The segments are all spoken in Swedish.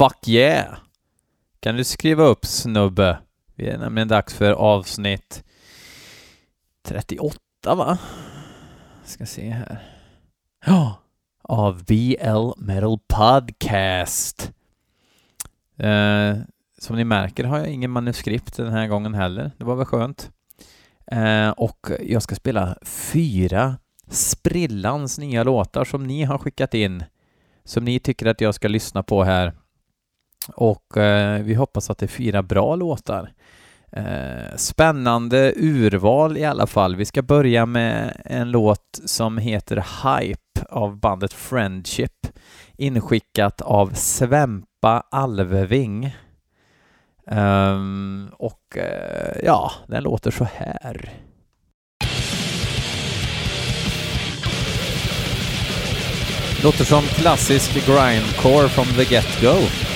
Fuck yeah! Kan du skriva upp snubbe? Vi är nämligen dags för avsnitt 38 va? Ska se här. Ja, av BL Metal Podcast. Eh, som ni märker har jag ingen manuskript den här gången heller. Det var väl skönt. Eh, och jag ska spela fyra sprillans nya låtar som ni har skickat in. Som ni tycker att jag ska lyssna på här. Och eh, vi hoppas att det är fyra bra låtar. Eh, spännande urval i alla fall. Vi ska börja med en låt som heter Hype av bandet Friendship. Inskickat av Svempa Alveving. Um, och uh, ja, den låter så här. Låter som klassisk grindcore from the get-go.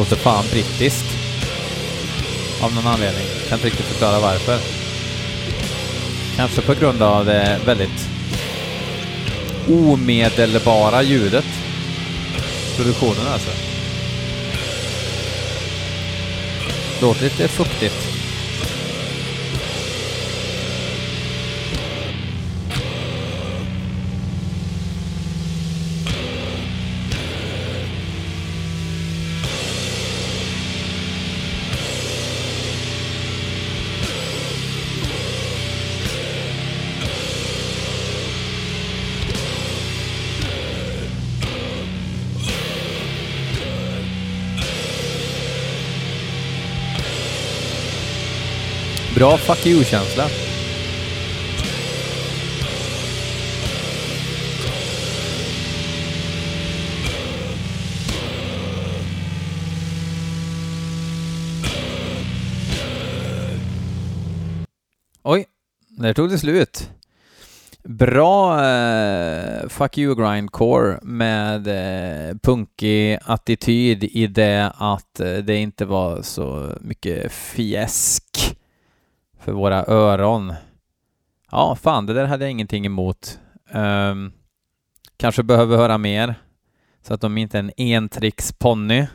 Låter fan brittiskt. Av någon anledning. Kan inte riktigt förklara varför. Kanske på grund av det väldigt omedelbara ljudet. Produktionen alltså. Låter lite fuktigt. Bra fuck you-känsla. Oj, där tog det slut. Bra eh, fuck you grindcore med eh, punkig attityd i det att eh, det inte var så mycket fjäsk för våra öron. Ja, fan, det där hade jag ingenting emot. Um, kanske behöver höra mer, så att de inte är en entricksponny.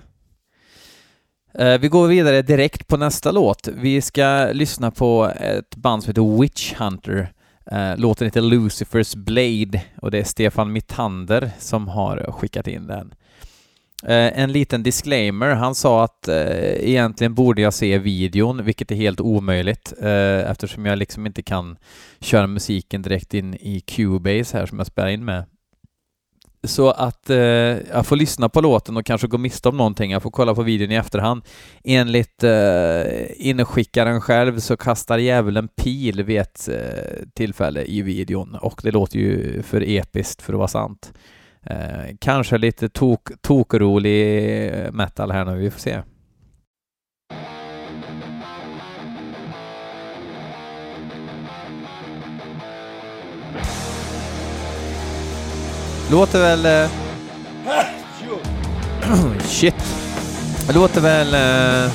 Uh, vi går vidare direkt på nästa låt. Vi ska lyssna på ett band som heter Witch Hunter. Uh, låten heter Lucifers Blade och det är Stefan Mittander som har skickat in den. Eh, en liten disclaimer. Han sa att eh, egentligen borde jag se videon, vilket är helt omöjligt eh, eftersom jag liksom inte kan köra musiken direkt in i Cubase här som jag spelar in med. Så att eh, jag får lyssna på låten och kanske gå miste om någonting. Jag får kolla på videon i efterhand. Enligt eh, inskickaren själv så kastar djävulen pil vid ett eh, tillfälle i videon och det låter ju för episkt för att vara sant. Eh, kanske lite tok, tokrolig eh, metal här nu, vi får se. Låter väl... Eh... Shit. Låter väl... Eh...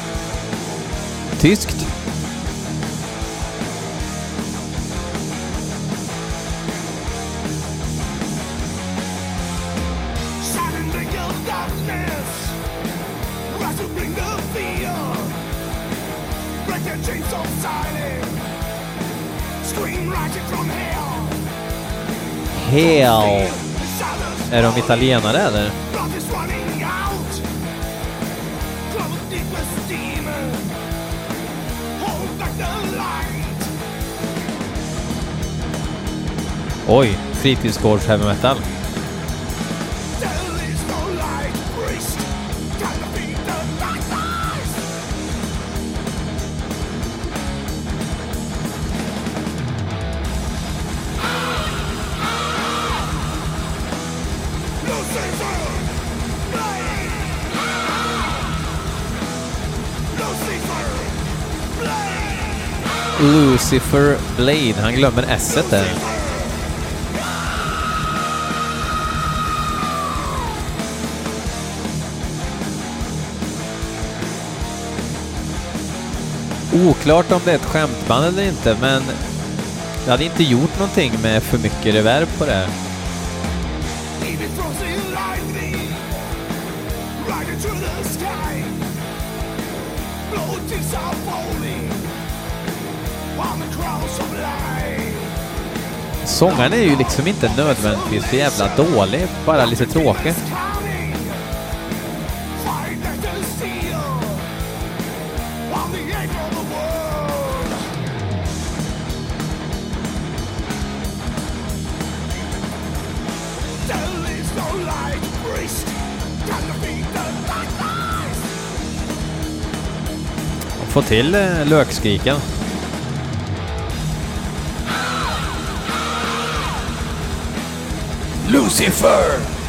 Tyskt? Hell. Är de italienare eller? Oj, fritidsgårds heavy metal. Lucifer Blade. Han glömmer s där. Oklart om det är ett skämtband eller inte, men det hade inte gjort någonting med för mycket reverb på det här. Sångaren är ju liksom inte nödvändigtvis för jävla dålig, bara lite tråkig. Få till eh, lökskriken. Lucifer!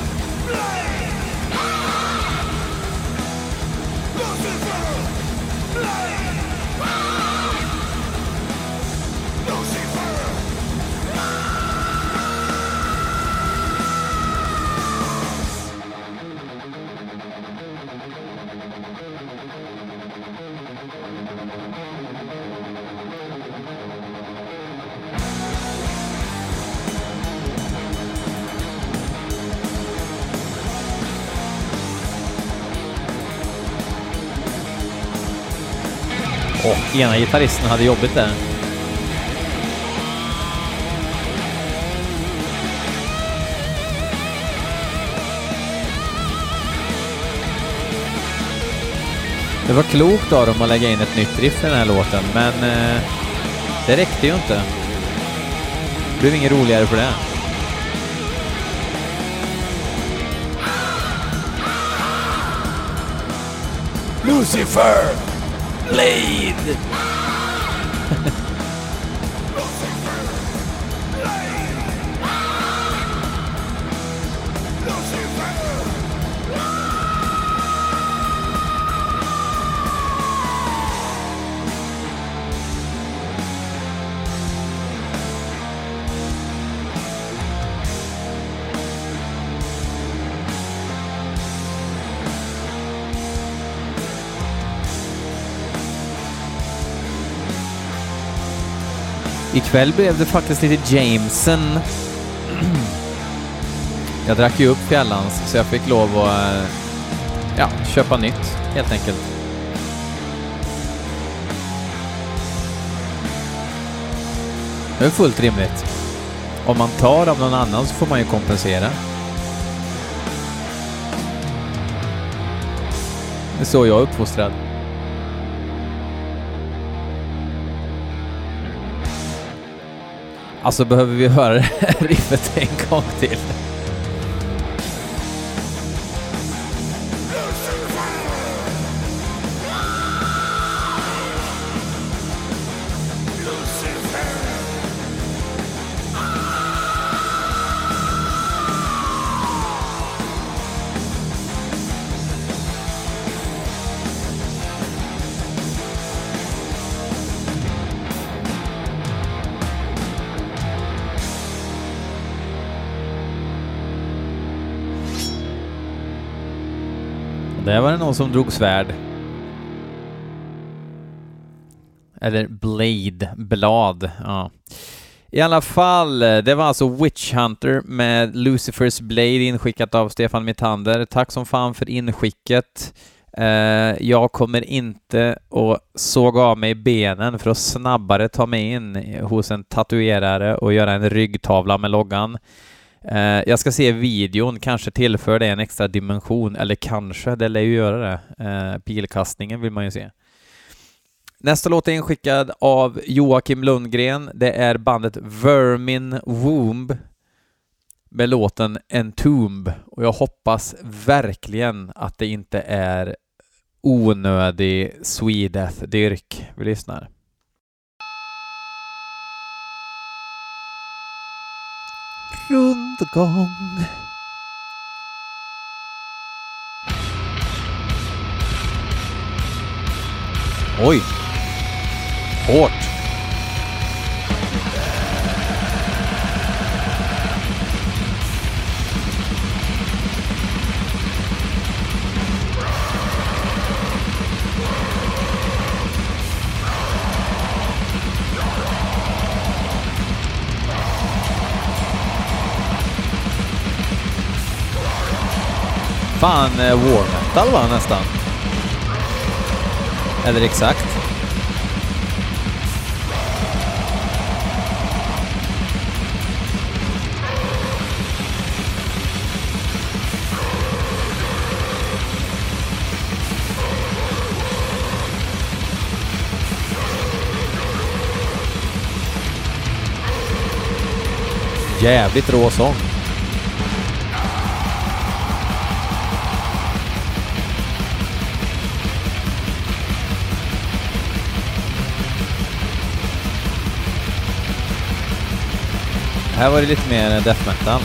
Och ena gitarristen hade jobbigt där. Det var klokt av dem att lägga in ett nytt riff i den här låten, men eh, det räckte ju inte. Det blev inget roligare för det. Lucifer! Blade! Ikväll blev det faktiskt lite Jameson. Jag drack ju upp fjällans så jag fick lov att eh, ja, köpa nytt helt enkelt. Det är fullt rimligt. Om man tar av någon annan så får man ju kompensera. Det är så jag är uppfostrad. Alltså behöver vi höra det här riffet en gång till? Någon som drog svärd. Eller blade, blad. Ja. I alla fall, det var alltså Witch Hunter med Lucifers Blade inskickat av Stefan Mitander. Tack som fan för inskicket. Eh, jag kommer inte att såga av mig benen för att snabbare ta mig in hos en tatuerare och göra en ryggtavla med loggan. Eh, jag ska se videon, kanske tillför det en extra dimension, eller kanske, det lär ju göra det. Eh, pilkastningen vill man ju se. Nästa låt är inskickad av Joakim Lundgren. Det är bandet Vermin Womb med låten Entomb och jag hoppas verkligen att det inte är onödig Swedeath-dyrk vi lyssnar. Rundgång Oj! Hårt! Fan, eh, war metal va nästan? Eller exakt. Jävligt rå sång. Här var det lite mer death metal.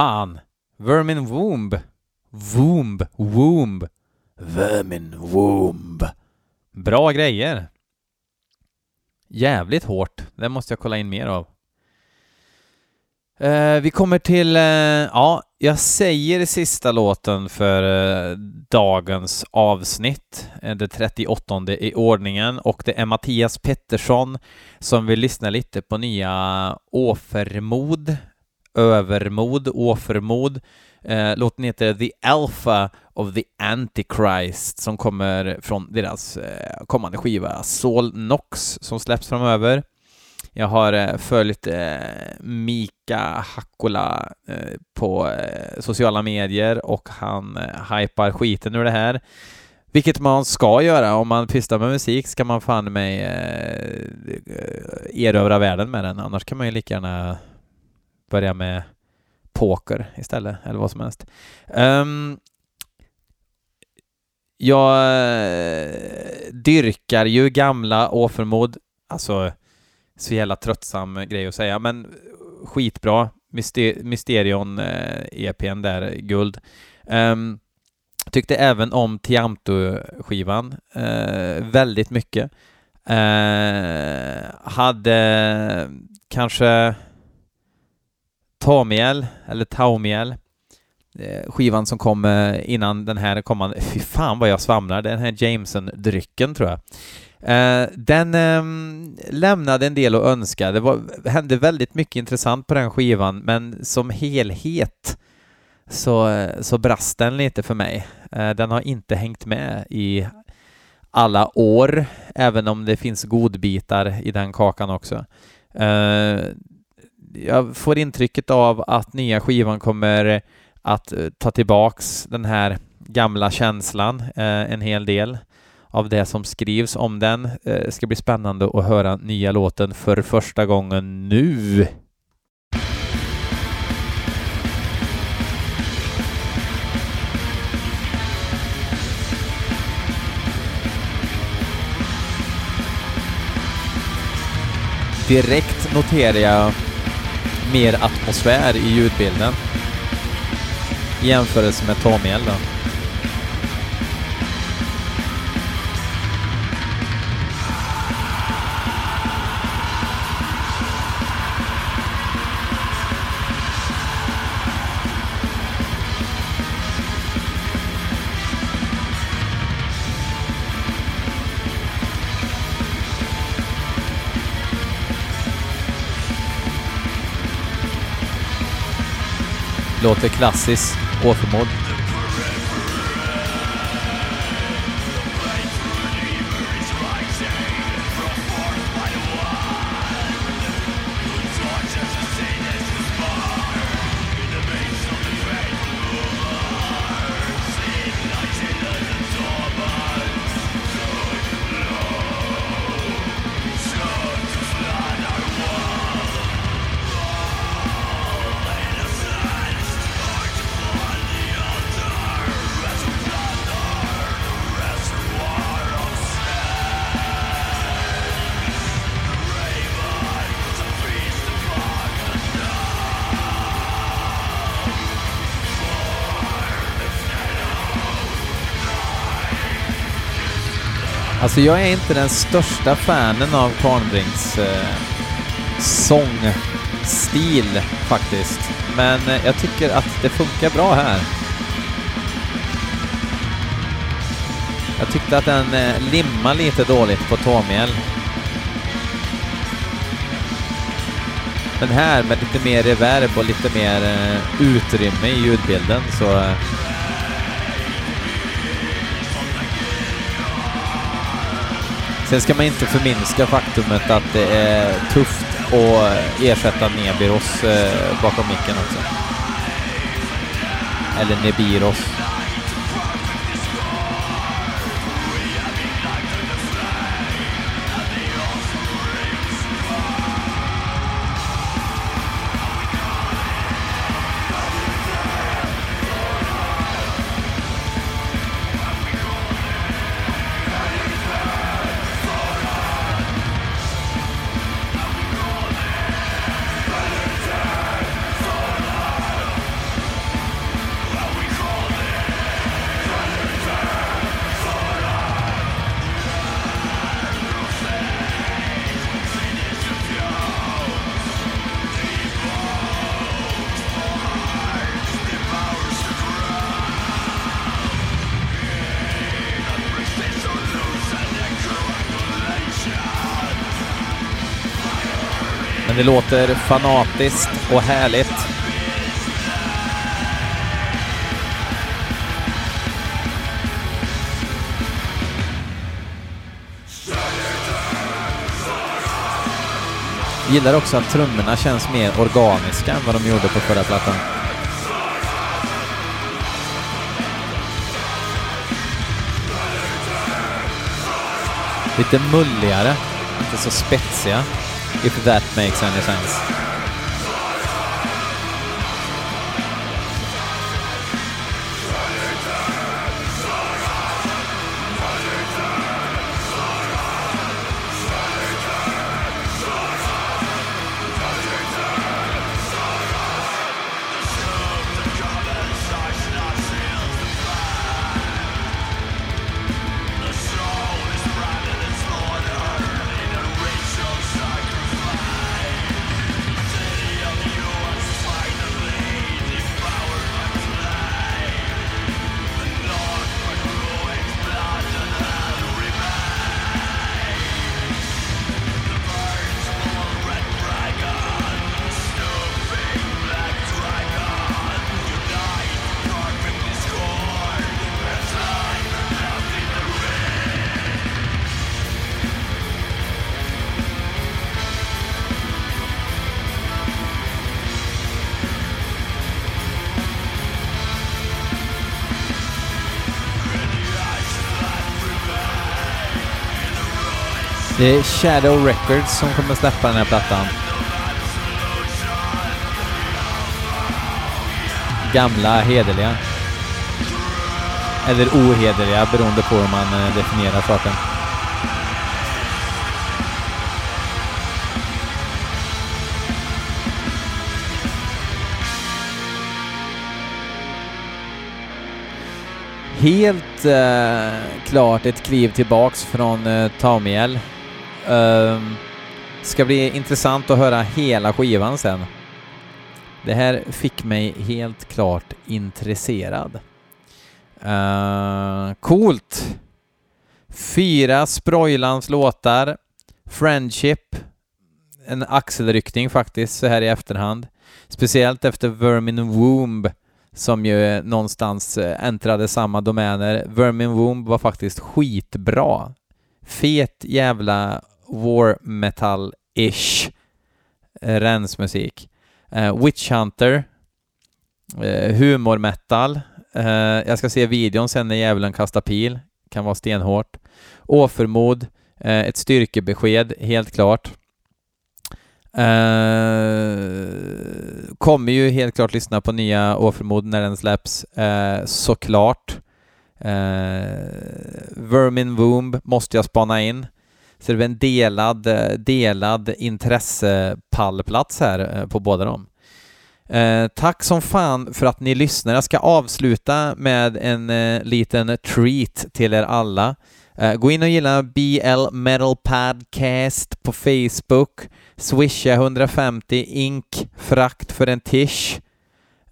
Fan. Vermin Womb. Womb. Womb. Vermin Womb. Bra grejer. Jävligt hårt. Det måste jag kolla in mer av. Eh, vi kommer till, eh, ja, jag säger sista låten för eh, dagens avsnitt, eh, det 38 i ordningen, och det är Mattias Pettersson som vill lyssna lite på nya Åfermod, Övermod, Åfermod. Eh, låten heter The Alpha of the Antichrist som kommer från deras eh, kommande skiva Soul Nox som släpps framöver. Jag har eh, följt eh, Mika Hakkola eh, på eh, sociala medier och han eh, hypar skiten ur det här. Vilket man ska göra. Om man pysslar med musik ska man fan mig eh, eh, erövra världen med den. Annars kan man ju lika gärna börja med poker istället, eller vad som helst. Um, jag eh, dyrkar ju gamla Åfermod, alltså så jävla tröttsam grej att säga, men skitbra. Myster Mysterion-EPn eh, där, guld. Um, tyckte även om Tiamto-skivan uh, eh, väldigt mycket. Uh, hade kanske Tamiel, eller Taumiel, eh, skivan som kom eh, innan den här kommande, fy fan vad jag svamlar, den här Jameson-drycken tror jag. Eh, den ehm, lämnade en del att önska. Det var, hände väldigt mycket intressant på den skivan, men som helhet så, så brast den lite för mig. Den har inte hängt med i alla år, även om det finns godbitar i den kakan också. Jag får intrycket av att nya skivan kommer att eh, ta tillbaks den här gamla känslan eh, en hel del av det som skrivs om den. Eh, det ska bli spännande att höra nya låten för första gången nu. Direkt noterar jag mer atmosfär i ljudbilden i jämförelse med Tamiel då. Låter klassiskt återmål. Alltså jag är inte den största fanen av Kvarnbrings eh, sångstil faktiskt. Men eh, jag tycker att det funkar bra här. Jag tyckte att den eh, limmar lite dåligt på Tåmjäll. Men här med lite mer reverb och lite mer eh, utrymme i ljudbilden så eh, Sen ska man inte förminska faktumet att det är tufft att ersätta Nebiros eh, bakom micken också. Eller Nebiros. Det låter fanatiskt och härligt. Gillar också att trummorna känns mer organiska än vad de gjorde på förra plattan. Lite mulligare, inte så spetsiga. If that makes any sense. Det är Shadow Records som kommer släppa den här plattan. Gamla hederliga. Eller ohederliga beroende på hur man eh, definierar saken. Helt eh, klart ett kliv tillbaks från eh, Tamiel. Um, ska bli intressant att höra hela skivan sen. Det här fick mig helt klart intresserad. Uh, coolt! Fyra Sproilans låtar. Friendship. En axelryckning faktiskt så här i efterhand. Speciellt efter Vermin Womb som ju någonstans eh, äntrade samma domäner. Vermin Womb var faktiskt skitbra. Fet jävla war metal-ish eh, rensmusik. Uh, Witch Hunter, uh, humor metal. Uh, jag ska se videon sen när djävulen kastar pil, kan vara stenhårt. Åförmod, uh, ett styrkebesked, helt klart. kommer ju helt klart lyssna på nya Åförmod när den släpps, såklart. Eh, Vermin Womb måste jag spana in. Så det är en delad, eh, delad intressepallplats här eh, på båda dem. Eh, tack som fan för att ni lyssnar. Jag ska avsluta med en eh, liten treat till er alla. Uh, gå in och gilla BL Metal Podcast på Facebook. Swisha 150 ink frakt för en tisch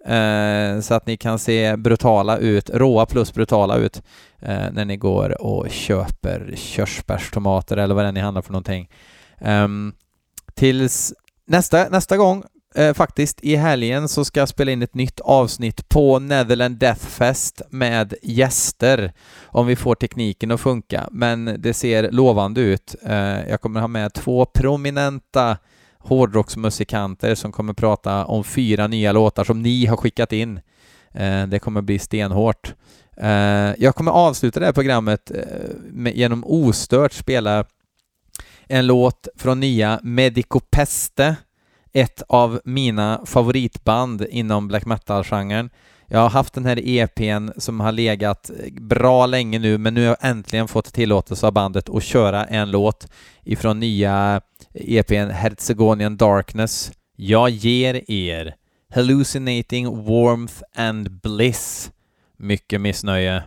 eh, så att ni kan se brutala ut, råa plus brutala ut eh, när ni går och köper körsbärstomater eller vad det är ni handlar för någonting. Ehm, tills nästa, nästa gång eh, faktiskt i helgen så ska jag spela in ett nytt avsnitt på Netherland Deathfest med gäster om vi får tekniken att funka. Men det ser lovande ut. Eh, jag kommer ha med två prominenta hårdrocksmusikanter som kommer prata om fyra nya låtar som ni har skickat in. Eh, det kommer bli stenhårt. Eh, jag kommer avsluta det här programmet eh, genom ostört spela en låt från nya Medico Peste ett av mina favoritband inom black metal-genren. Jag har haft den här EPn som har legat bra länge nu, men nu har jag äntligen fått tillåtelse av bandet att köra en låt ifrån nya EPn Herzegonian Darkness. Jag ger er Hallucinating Warmth and Bliss. Mycket missnöje.